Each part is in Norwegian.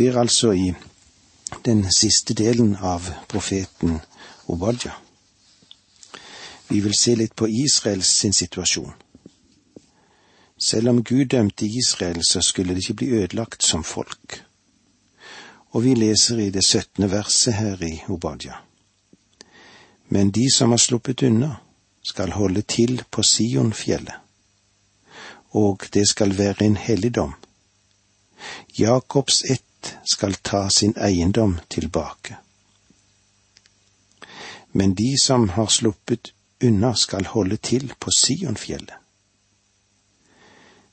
Vi er altså i den siste delen av profeten Obadja. Vi vil se litt på Israels sin situasjon. Selv om Gud dømte Israel, så skulle det ikke bli ødelagt som folk. Og vi leser i det syttende verset her i Obadja. Men de som har sluppet unna, skal holde til på Sionfjellet, og det skal være en helligdom. Jakobs ett skal ta sin eiendom tilbake. Men de som har sluppet unna, skal holde til på Sionfjellet.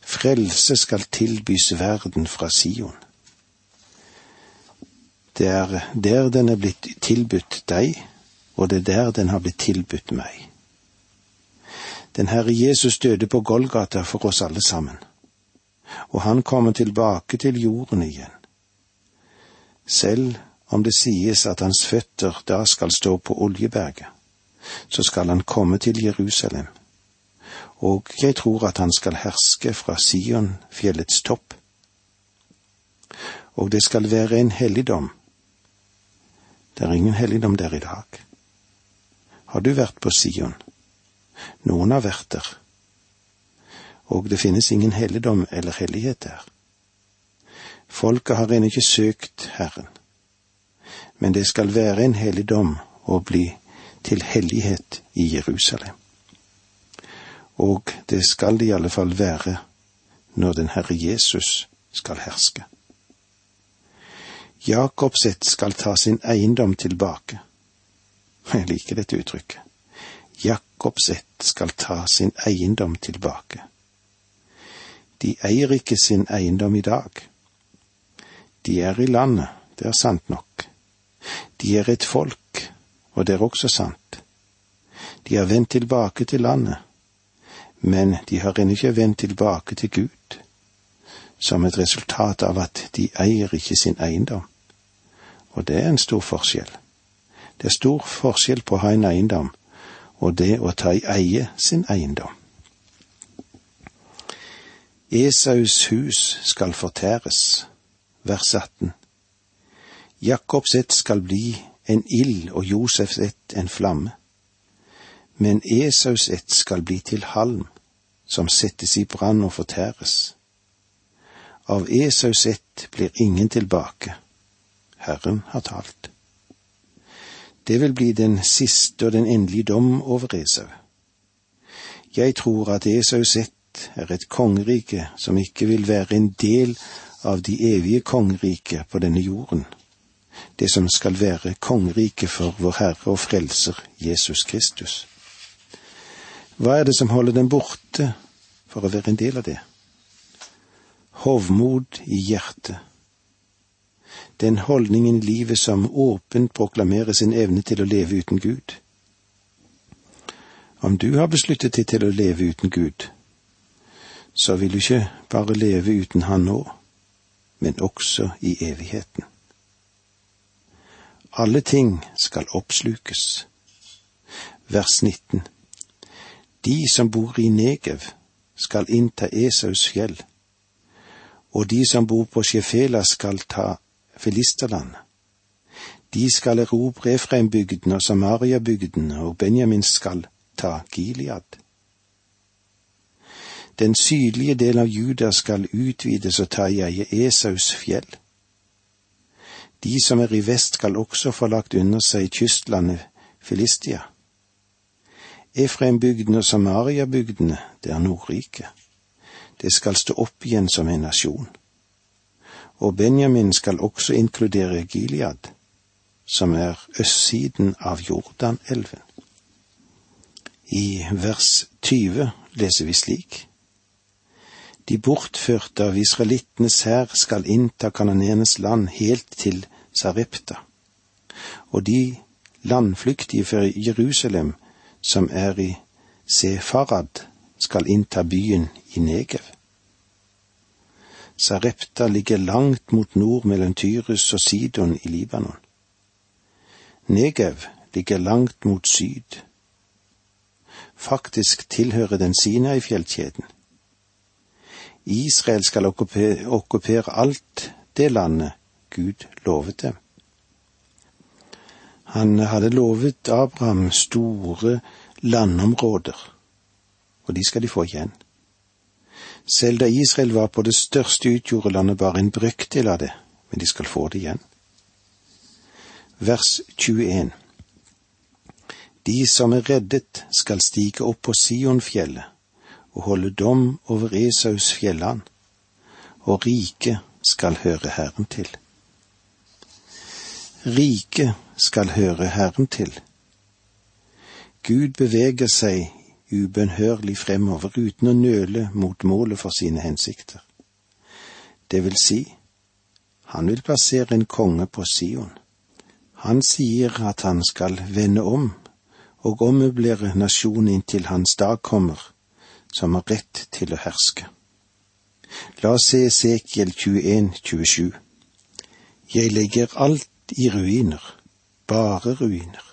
Frelse skal tilbys verden fra Sion. Det er der den er blitt tilbudt deg, og det er der den har blitt tilbudt meg. Den Herre Jesus døde på Golgata for oss alle sammen, og han kommer tilbake til jorden igjen. Selv om det sies at hans føtter da skal stå på Oljeberget, så skal han komme til Jerusalem, og jeg tror at han skal herske fra Sion, fjellets topp. Og det skal være en helligdom. Det er ingen helligdom der i dag. Har du vært på Sion? Noen har vært der. Og det finnes ingen helligdom eller hellighet der. Folket har ennå ikke søkt Herren. Men det skal være en helligdom å bli til hellighet i Jerusalem. Og det skal det i alle fall være når den Herre Jesus skal herske. Jakobs ett skal ta sin eiendom tilbake. Jeg liker dette uttrykket. Jakobs ett skal ta sin eiendom tilbake. De eier ikke sin eiendom i dag. De er i landet, det er sant nok. De er et folk, og det er også sant. De har vendt tilbake til landet, men de har ennå ikke vendt tilbake til Gud, som et resultat av at de eier ikke sin eiendom. Og det er en stor forskjell. Det er stor forskjell på å ha en eiendom og det å ta i eie sin eiendom. Esaus hus skal fortæres, vers 18. Jakobs ett skal bli en ild og Josefs ett en flamme. Men Esaus ett skal bli til halm, som settes i brann og fortæres. Av Esaus ett blir ingen tilbake. Herren har talt. Det vil bli den siste og den endelige dom over Esau. Jeg tror at Esaus ett er et kongerike som ikke vil være en del av de evige kongeriket på denne jorden, det som skal være kongeriket for vår Herre og Frelser Jesus Kristus. Hva er det som holder dem borte for å være en del av det? Hovmod i hjertet, den holdningen livet som åpent proklamerer sin evne til å leve uten Gud. Om du har besluttet deg til å leve uten Gud, så vil du ikke bare leve uten Han nå, men også i evigheten. Alle ting skal oppslukes. Vers 19. De som bor i Negev, skal innta Esaus fjell, og de som bor på Sjefela, skal ta filisterland. De skal erobre Efraimbygdene og Samaria-bygden, og Benjamin skal ta Gilead. Den sydlige del av Juda skal utvides og ta i eie Esaus fjell. De som er i vest skal også få lagt under seg kystlandet Filistia. Efraim-bygdene og Samaria-bygdene, det er Nordriket. Det skal stå opp igjen som en nasjon og Benjamin skal også inkludere Gilead, som er østsiden av Jordanelven. I vers 20 leser vi slik. De bortførte av israelittenes hær skal innta kanonenes land helt til Sarepta, og de landflyktige fra Jerusalem som er i Sefarad, skal innta byen i Negev. Sarepta ligger langt mot nord mellom Tyrus og Sidon i Libanon. Negev ligger langt mot syd. Faktisk tilhører den Sinai-fjellkjeden. Israel skal okkupere alt det landet Gud lovet dem. Han hadde lovet Abraham store landområder, og de skal de få igjen. Selv da Israel var på det største, utgjorde landet bare en brøkdel av det, men de skal få det igjen. Vers 21 De som er reddet, skal stige opp på Sionfjellet og holde dom over Esaus fjelland, og riket skal høre Herren til. Riket skal høre Herren til. Gud beveger seg ubønnhørlig fremover uten å nøle mot målet for sine hensikter. Det vil si, han vil plassere en konge på Sion. Han sier at han skal vende om og ommøblere nasjonen inntil hans dag kommer, som har rett til å herske. La oss se Esekiel 21, 27. Jeg legger alt i ruiner, bare ruiner.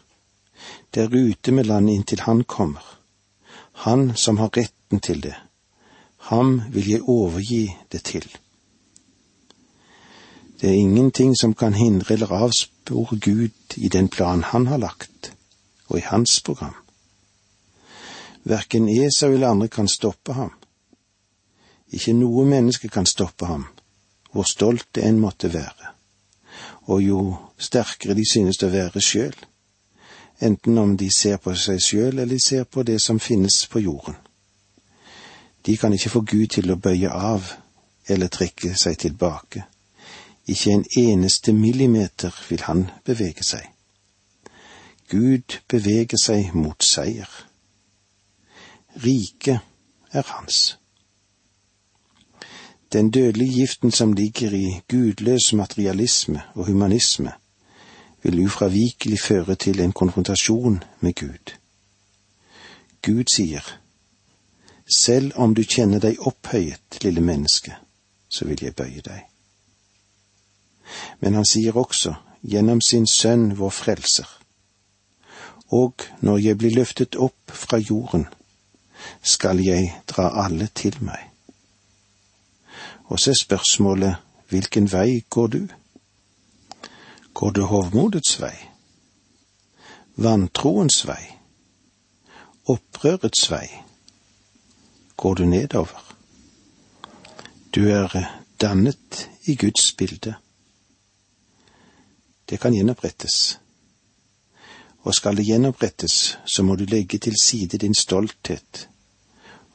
Det er ute med land inntil han kommer han som har retten til det, ham vil jeg overgi det til. Det er ingenting som kan hindre eller avspore Gud i den plan han har lagt, og i hans program. Verken Esau eller andre kan stoppe ham. Ikke noe menneske kan stoppe ham, hvor stolt det enn måtte være, og jo sterkere de synes å være sjøl enten om de ser på seg sjøl eller de ser på det som finnes på jorden. De kan ikke få Gud til å bøye av eller trekke seg tilbake. Ikke en eneste millimeter vil han bevege seg. Gud beveger seg mot seier. Riket er hans. Den dødelige giften som ligger i gudløs materialisme og humanisme, vil ufravikelig føre til en konfrontasjon med Gud. Gud sier, selv om du kjenner deg opphøyet, lille menneske, så vil jeg bøye deg. Men han sier også, gjennom sin sønn vår frelser, og når jeg blir løftet opp fra jorden, skal jeg dra alle til meg. Og så er spørsmålet, hvilken vei går du? Går du hovmodets vei? Vantroens vei? Opprørets vei? Går du nedover? Du er dannet i Guds bilde. Det kan gjenopprettes. Og skal det gjenopprettes, så må du legge til side din stolthet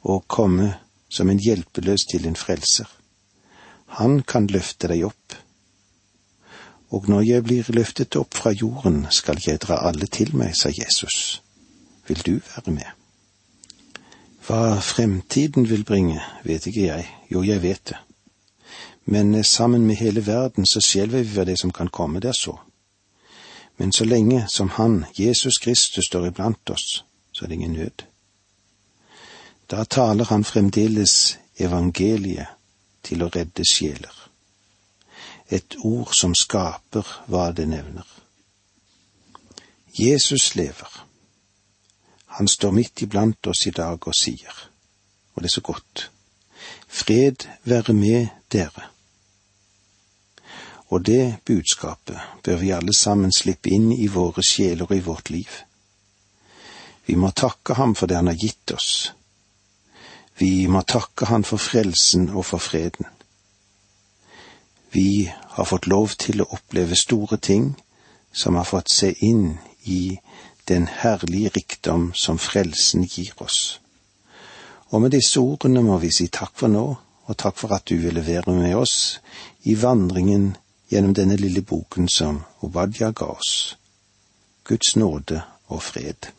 og komme som en hjelpeløs til en frelser. Han kan løfte deg opp og når jeg blir løftet opp fra jorden, skal jeg dra alle til meg, sa Jesus. Vil du være med? Hva fremtiden vil bringe, vet ikke jeg, jo, jeg vet det. Men sammen med hele verden så skjelver vi ved det som kan komme der så. Men så lenge som Han, Jesus Kristus, står iblant oss, så er det ingen nød. Da taler han fremdeles evangeliet til å redde sjeler et ord som skaper hva det nevner. Jesus lever. Han står midt iblant oss i dag og sier, og det er så godt, fred være med dere. Og det budskapet bør vi alle sammen slippe inn i våre sjeler og i vårt liv. Vi må takke ham for det han har gitt oss. Vi må takke han for frelsen og for freden. Vi har fått lov til å oppleve store ting som har fått se inn i den herlige rikdom som frelsen gir oss. Og med disse ordene må vi si takk for nå, og takk for at du ville være med oss i vandringen gjennom denne lille boken som Obadja ga oss. Guds nåde og fred.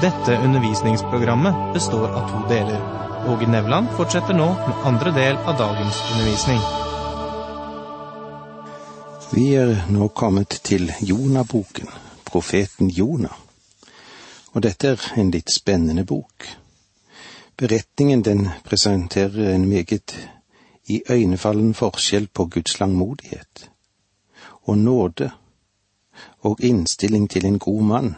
Dette undervisningsprogrammet består av to deler. Åge Nevland fortsetter nå med andre del av dagens undervisning. Vi er nå kommet til Jonaboken, profeten Jona. Og dette er en litt spennende bok. Beretningen den presenterer en meget iøynefallen forskjell på Guds langmodighet og nåde og innstilling til en god mann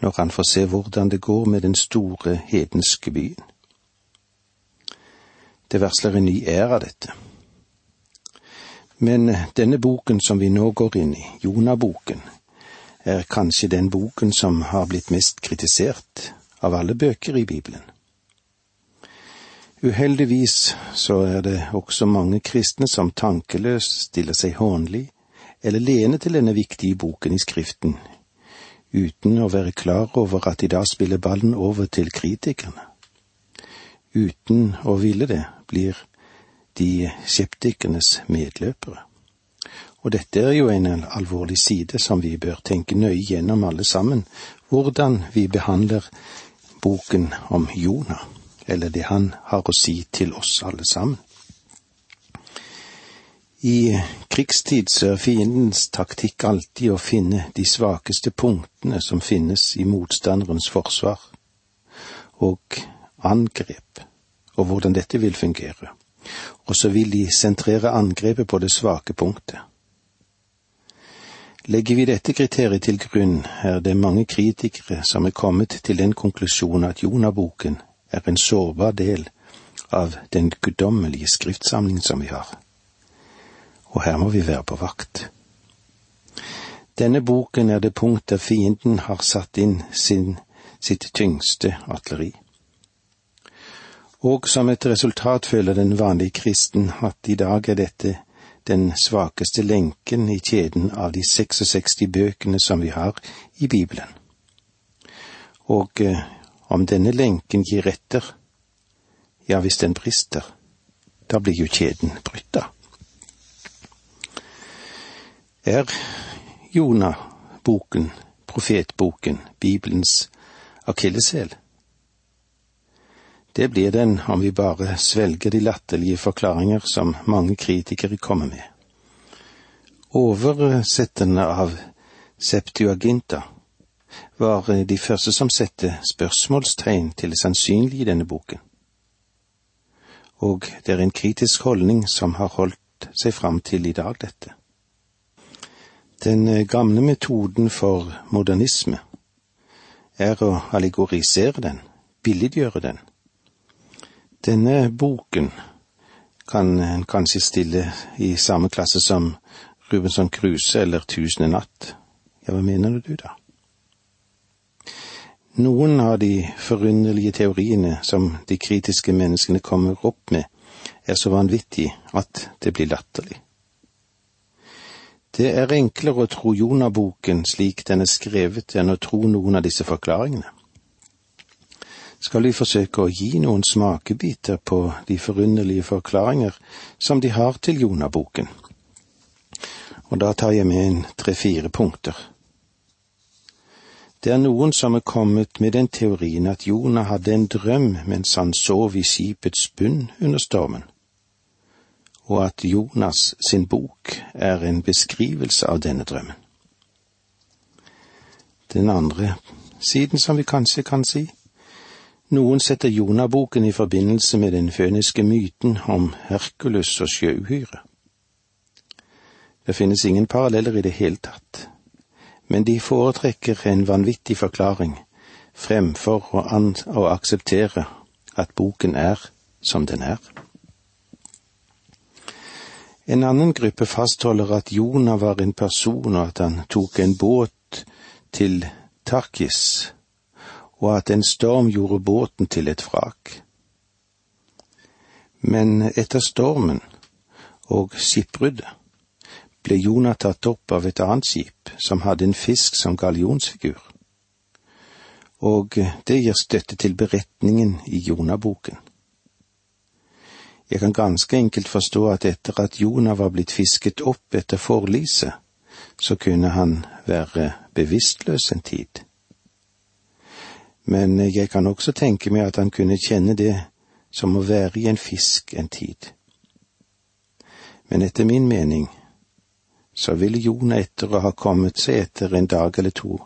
når han får se hvordan det går med den store hedenske byen. Det varsler en ny æra, dette. Men denne boken som vi nå går inn i, Jonaboken, er kanskje den boken som har blitt mest kritisert av alle bøker i Bibelen. Uheldigvis så er det også mange kristne som tankeløst stiller seg hånlig eller lene til denne viktige boken i Skriften, uten å være klar over at de da spiller ballen over til kritikerne. Uten å ville det blir de skeptikernes medløpere. Og dette er jo en alvorlig side som vi bør tenke nøye gjennom alle sammen, hvordan vi behandler boken om Jonah eller det han har å si til oss alle sammen. I krigstid så er fiendens taktikk alltid å finne de svakeste punktene som finnes i motstanderens forsvar, og angrep, og hvordan dette vil fungere, og så vil de sentrere angrepet på det svake punktet. Legger vi dette kriteriet til grunn, er det mange kritikere som er kommet til den konklusjon at Jonaboken er en sårbar del av den guddommelige skriftsamling som vi har. Og her må vi være på vakt. Denne boken er det punkt der fienden har satt inn sin, sitt tyngste artilleri. Og som et resultat føler den vanlige kristen at i dag er dette den svakeste lenken i kjeden av de 66 bøkene som vi har i Bibelen. Og eh, om denne lenken gir etter, ja, hvis den brister, da blir jo kjeden brytta. Er Jonah-boken, profetboken, Bibelens akilleshæl? Det blir den om vi bare svelger de latterlige forklaringer som mange kritikere kommer med. Oversetterne av Septuaginta var de første som satte spørsmålstegn til det sannsynlige i denne boken. Og det er en kritisk holdning som har holdt seg fram til i dag, dette. Den eh, gamle metoden for modernisme er å allegorisere den, billiggjøre den. Denne boken kan en kanskje stille i samme klasse som Rubensson Kruse eller Tusende natt. Ja, hva mener du da? Noen av de forunderlige teoriene som de kritiske menneskene kommer opp med, er så vanvittig at det blir latterlig. Det er enklere å tro Jonah-boken slik den er skrevet, enn å tro noen av disse forklaringene. Skal vi forsøke å gi noen smakebiter på de forunderlige forklaringer som de har til Jonah-boken? Og da tar jeg med en tre-fire punkter. Det er noen som er kommet med den teorien at Jonah hadde en drøm mens han sov i skipets bunn under stormen, og at Jonas sin bok er en beskrivelse av denne drømmen. Den andre siden, som vi kanskje kan si, noen setter Jonaboken i forbindelse med den føniske myten om Herkules og sjøuhyret. Det finnes ingen paralleller i det hele tatt men de foretrekker en vanvittig forklaring fremfor å, å akseptere at boken er som den er. En annen gruppe fastholder at Jonah var en person, og at han tok en båt til Tarkis, og at en storm gjorde båten til et vrak. Men etter stormen og skipbruddet ble Jonah tatt opp av et annet skip som hadde en fisk som gallionsfigur. Og det gir støtte til beretningen i Jonah-boken. Jeg kan ganske enkelt forstå at etter at Jonah var blitt fisket opp etter forliset, så kunne han være bevisstløs en tid. Men jeg kan også tenke meg at han kunne kjenne det som å være i en fisk en tid. Men etter min mening så ville Jonah etter å ha kommet seg etter en dag eller to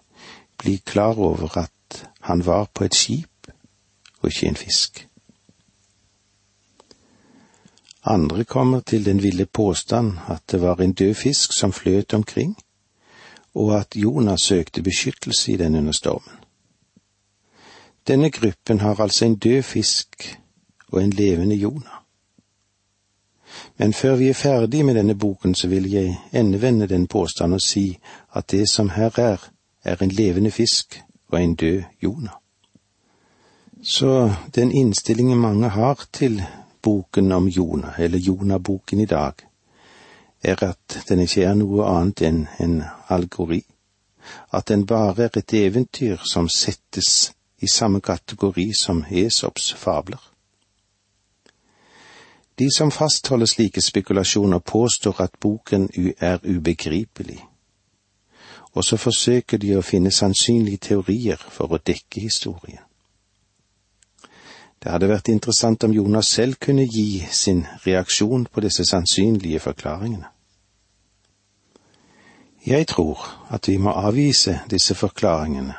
bli klar over at han var på et skip og ikke en fisk. Andre kommer til den ville påstand at det var en død fisk som fløt omkring, og at Jonas søkte beskyttelse i den under stormen. Denne gruppen har altså en død fisk og en levende Jonah. Men før vi er ferdig med denne boken, så vil jeg endevende den påstand og si at det som her er, er en levende fisk og en død Jonah. Så den innstillingen mange har til boken om Jonah, eller Jonaboken i dag, er at den ikke er noe annet enn en algori, at den bare er et eventyr som settes i samme kategori som Esops fabler. De som fastholder slike spekulasjoner, påstår at boken er ubegripelig, og så forsøker de å finne sannsynlige teorier for å dekke historien. Det hadde vært interessant om Jonas selv kunne gi sin reaksjon på disse sannsynlige forklaringene. Jeg tror at vi må avvise disse forklaringene,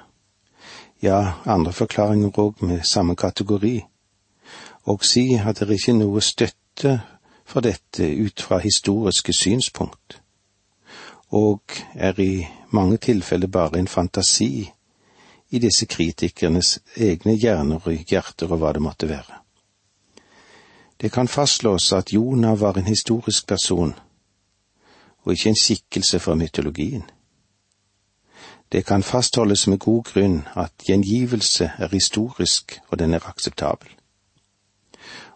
ja, andre forklaringer òg med samme kategori, og si at det er ikke noe støtte for dette ut fra historiske synspunkt, og er i mange tilfeller bare en fantasi i disse kritikernes egne hjerner og hjerter og hva det måtte være. Det kan fastslås at Jonah var en historisk person, og ikke en skikkelse fra mytologien. Det kan fastholdes med god grunn at gjengivelse er historisk, og den er akseptabel.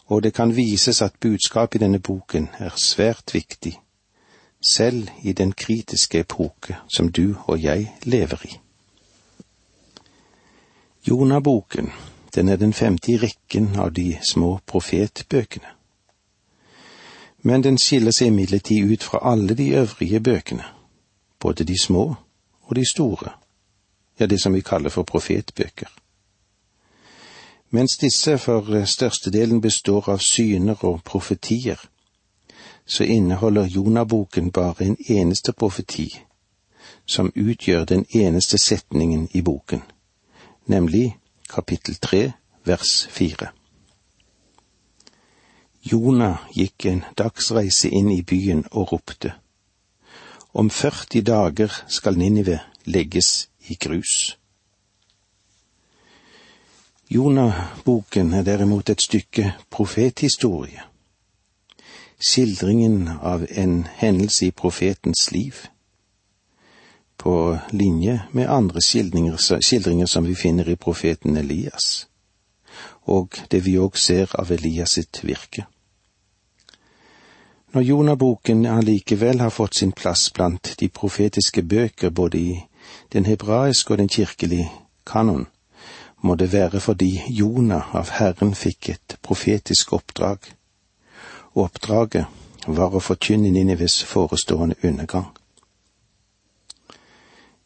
Og det kan vises at budskapet i denne boken er svært viktig, selv i den kritiske epoke som du og jeg lever i. Jonaboken, den er den femte i rekken av de små profetbøkene. Men den skiller seg imidlertid ut fra alle de øvrige bøkene, både de små og de store, ja, det som vi kaller for profetbøker. Mens disse for størstedelen består av syner og profetier, så inneholder Jonaboken bare en eneste profeti, som utgjør den eneste setningen i boken nemlig kapittel tre, vers fire. Jonah gikk en dagsreise inn i byen og ropte. Om 40 dager skal Ninive legges i grus. Jonah-boken er derimot et stykke profethistorie. Skildringen av en hendelse i profetens liv på linje med andre skildringer, skildringer som vi finner i profeten Elias, og det vi òg ser av Elias sitt virke. Når Jonaboken allikevel har fått sin plass blant de profetiske bøker både i den hebraiske og den kirkelige kanon, må det være fordi Jonah av Herren fikk et profetisk oppdrag, og oppdraget var å forkynne Ninives forestående undergang.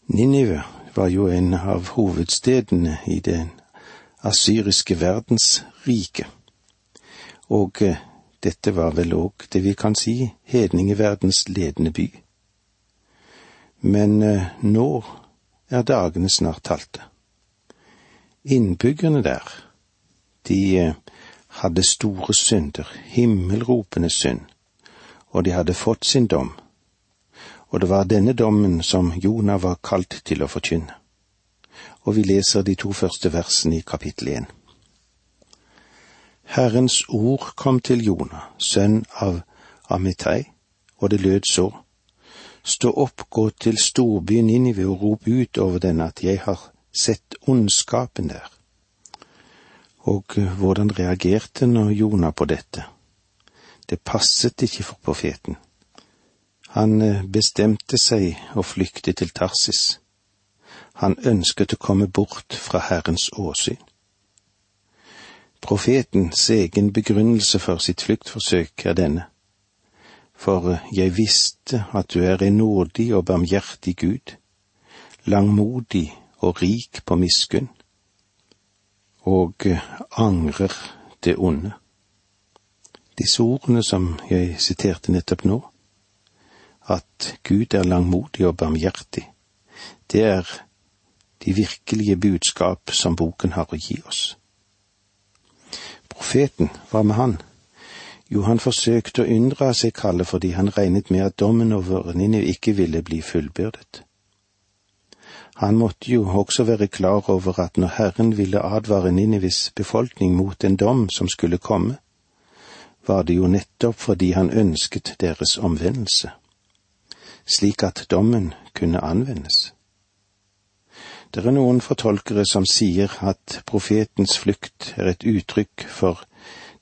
Ninive var jo en av hovedstedene i den asyriske verdensriket, og eh, dette var vel òg det vi kan si hedningeverdens ledende by. Men eh, nå er dagene snart talte. Innbyggerne der, de eh, hadde store synder, himmelropende synd, og de hadde fått sin dom og det var denne dommen som Jonah var kalt til å forkynne. Og vi leser de to første versene i kapittel én. Herrens ord kom til Jonah, sønn av Amitei, og det lød så. Stå opp, gå til storbyen Ninive og rop ut over den at jeg har sett ondskapen der. Og hvordan reagerte nå Jonah på dette? Det passet ikke for profeten. Han eh, bestemte seg å flykte til Tarsis. Han ønsket å komme bort fra Herrens åsyn. Profetens egen begrunnelse for sitt fluktforsøk er denne. For eh, jeg visste at du er en nådig og barmhjertig Gud, langmodig og rik på miskunn, og eh, angrer det onde. Disse ordene som jeg siterte nettopp nå, at Gud er langmodig og barmhjertig. Det er de virkelige budskap som boken har å gi oss. Profeten, hva med han? Jo, han forsøkte å unndra seg kallet fordi han regnet med at dommen over Ninive ikke ville bli fullbyrdet. Han måtte jo også være klar over at når Herren ville advare Ninives befolkning mot en dom som skulle komme, var det jo nettopp fordi han ønsket deres omvendelse, slik at dommen kunne anvendes. Det er noen fortolkere som sier at profetens flukt er et uttrykk for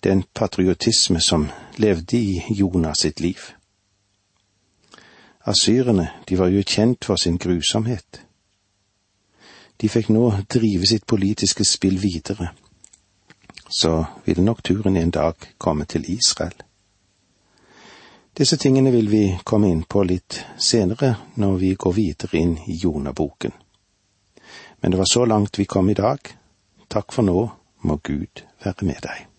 den patriotisme som levde i Jonas sitt liv. Asyrene, de var jo kjent for sin grusomhet. De fikk nå drive sitt politiske spill videre. Så ville nok turen en dag komme til Israel. Disse tingene vil vi komme inn på litt senere når vi går videre inn i Jonaboken. Men det var så langt vi kom i dag. Takk for nå, må Gud være med deg.